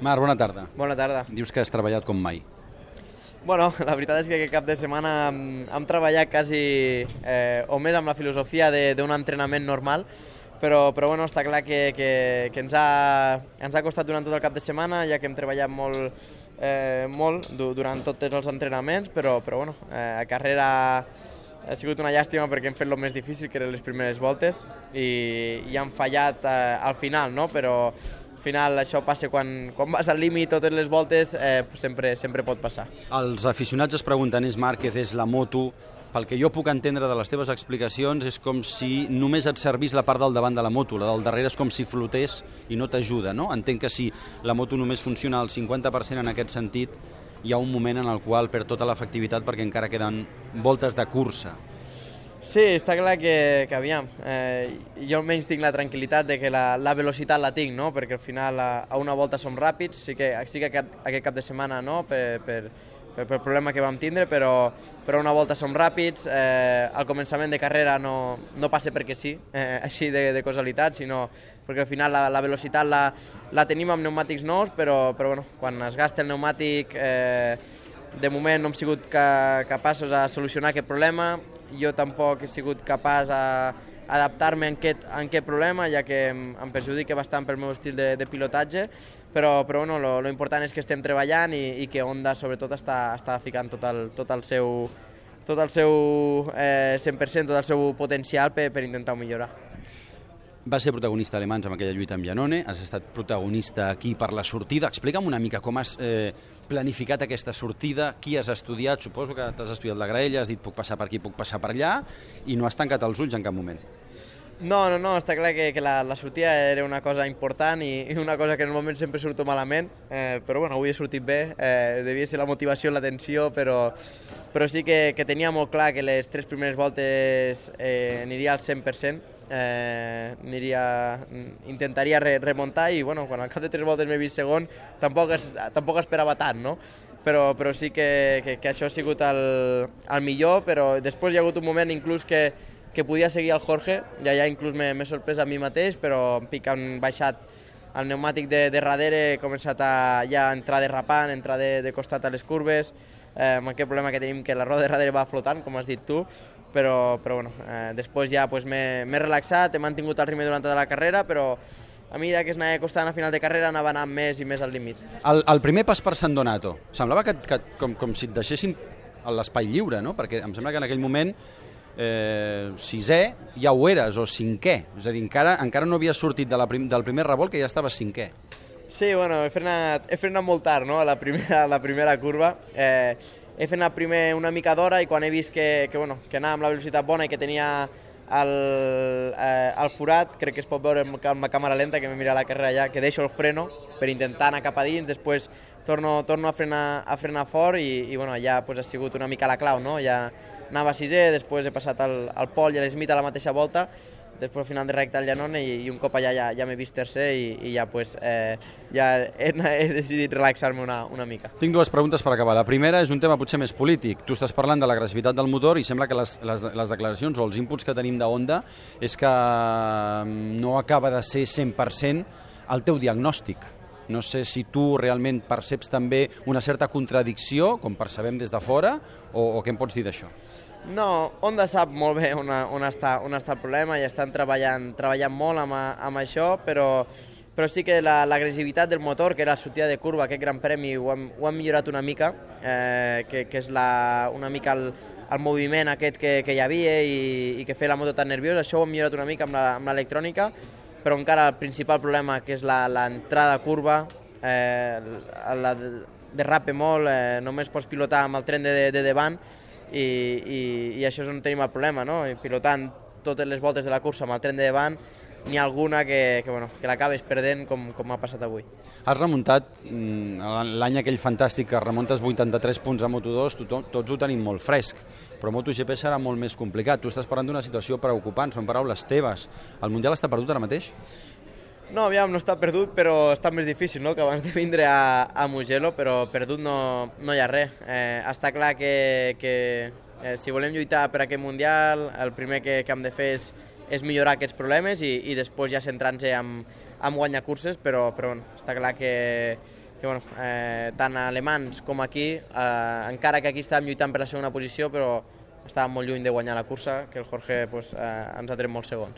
Marc, bona tarda. Bona tarda. Dius que has treballat com mai. Bueno, la veritat és que aquest cap de setmana hem, hem treballat quasi eh, o més amb la filosofia de- d'un entrenament normal, però, però bueno, està clar que, que, que ens, ha, ens ha costat durant tot el cap de setmana, ja que hem treballat molt, eh, molt du- durant tots els entrenaments, però, però bueno, eh, a carrera ha sigut una llàstima perquè hem fet el més difícil, que eren les primeres voltes, i, i han fallat eh, al final, no? però final això passa quan, quan vas al límit totes les voltes, eh, sempre, sempre pot passar. Els aficionats es pregunten, és Márquez, és la moto... Pel que jo puc entendre de les teves explicacions és com si només et servís la part del davant de la moto, la del darrere és com si flotés i no t'ajuda, no? Entenc que si la moto només funciona al 50% en aquest sentit, hi ha un moment en el qual perd tota l'efectivitat perquè encara queden voltes de cursa. Sí, està clar que, que aviam, eh, jo almenys tinc la tranquil·litat de que la, la velocitat la tinc, no? perquè al final a, a una volta som ràpids, sí que, sí que aquest, aquest cap de setmana no, per, per, per, per problema que vam tindre, però, però una volta som ràpids, eh, al començament de carrera no, no passa perquè sí, eh, així de, de causalitat, sinó perquè al final la, la velocitat la, la tenim amb pneumàtics nous, però, però bueno, quan es gasta el pneumàtic eh, de moment no hem sigut ca capaços a solucionar aquest problema, jo tampoc he sigut capaç a adaptar-me en, aquest, en aquest problema, ja que em, em perjudica bastant pel meu estil de, de pilotatge, però, però bueno, lo, lo important és que estem treballant i, i que Honda sobretot està, està ficant tot el, tot el seu, tot el seu eh, 100%, tot el seu potencial per, per intentar millorar. Va ser protagonista alemans amb aquella lluita amb Janone, has estat protagonista aquí per la sortida. Explica'm una mica com has eh, planificat aquesta sortida, qui has estudiat, suposo que t'has estudiat la graella, has dit puc passar per aquí, puc passar per allà, i no has tancat els ulls en cap moment. No, no, no, està clar que, que la, la sortida era una cosa important i, i una cosa que normalment sempre surto malament, eh, però bueno, avui he sortit bé, eh, devia ser la motivació, la tensió, però, però sí que, que tenia molt clar que les tres primeres voltes eh, aniria al 100%, eh, aniria, intentaria re, remuntar i bueno, quan al cap de tres voltes m'he vist segon tampoc, es, tampoc esperava tant, no? però, però sí que, que, que això ha sigut el, el millor, però després hi ha hagut un moment inclús que, que podia seguir el Jorge, i allà inclús m'he sorprès a mi mateix, però en pic han baixat el pneumàtic de, de darrere, he començat a ja entrar derrapant, entrar de, de costat a les curves, eh, amb aquest problema que tenim que la roda de darrere va flotant, com has dit tu, però, però bueno, eh, després ja pues, m'he relaxat, he mantingut el ritme durant tota la carrera, però a mesura que es anava costant a final de carrera anava anant més i més al límit. El, el primer pas per San Donato, semblava que, que com, com si et deixessin l'espai lliure, no? Perquè em sembla que en aquell moment eh, sisè ja ho eres, o cinquè. És a dir, encara, encara no havies sortit de la prim, del primer revolt que ja estaves cinquè. Sí, bueno, he frenat, he frenat molt tard, no?, a la primera, a la primera curva. Eh, he frenat primer una mica d'hora i quan he vist que, que, bueno, que anava amb la velocitat bona i que tenia el, eh, el forat, crec que es pot veure amb, la càmera lenta, que m'he mirat la carrera allà, que deixo el freno per intentar anar cap a dins, després torno, torno a, frenar, a frenar fort i, i bueno, ja pues, ha sigut una mica la clau, no? Ja anava a sisè, després he passat al, al Pol i a l'Smith a la mateixa volta, després al final de recta al Llanone i, i un cop allà ja, ja m'he vist tercer i, i ja, pues, eh, ja he, he decidit relaxar-me una, una mica. Tinc dues preguntes per acabar. La primera és un tema potser més polític. Tu estàs parlant de l'agressivitat del motor i sembla que les, les, les declaracions o els inputs que tenim de Honda és que mm, no acaba de ser 100% el teu diagnòstic. No sé si tu realment perceps també una certa contradicció, com percebem des de fora, o, o què em pots dir d'això? No, Honda sap molt bé on, on, està, on està el problema i estan treballant, treballant molt amb, amb això, però, però sí que l'agressivitat la, del motor, que era la sortida de curva, aquest gran premi, ho hem, ho hem millorat una mica, eh, que, que és la, una mica el, el moviment aquest que, que hi havia i, i que feia la moto tan nerviosa, això ho hem millorat una mica amb l'electrònica, però encara el principal problema, que és l'entrada curva, eh, la derrape molt, eh, només pots pilotar amb el tren de, de, de davant, i, i, i això és on tenim el problema, no? I pilotant totes les voltes de la cursa amb el tren de davant, n'hi ha alguna que, que, bueno, que l'acabes perdent com, com ha passat avui. Has remuntat l'any aquell fantàstic que remuntes 83 punts a Moto2, tothom, tots ho tenim molt fresc, però MotoGP serà molt més complicat. Tu estàs parlant d'una situació preocupant, són paraules teves. El Mundial està perdut ara mateix? No, aviam, no està perdut, però està més difícil no? que abans de vindre a, a Mugello, però perdut no, no hi ha res. Eh, està clar que, que eh, si volem lluitar per aquest Mundial, el primer que, que hem de fer és, és millorar aquests problemes i, i després ja centrar-nos en, en guanyar curses, però, però bueno, està clar que, que bueno, eh, tant alemans com aquí, eh, encara que aquí estàvem lluitant per la segona posició, però estàvem molt lluny de guanyar la cursa, que el Jorge pues, eh, ens ha tret molts segons.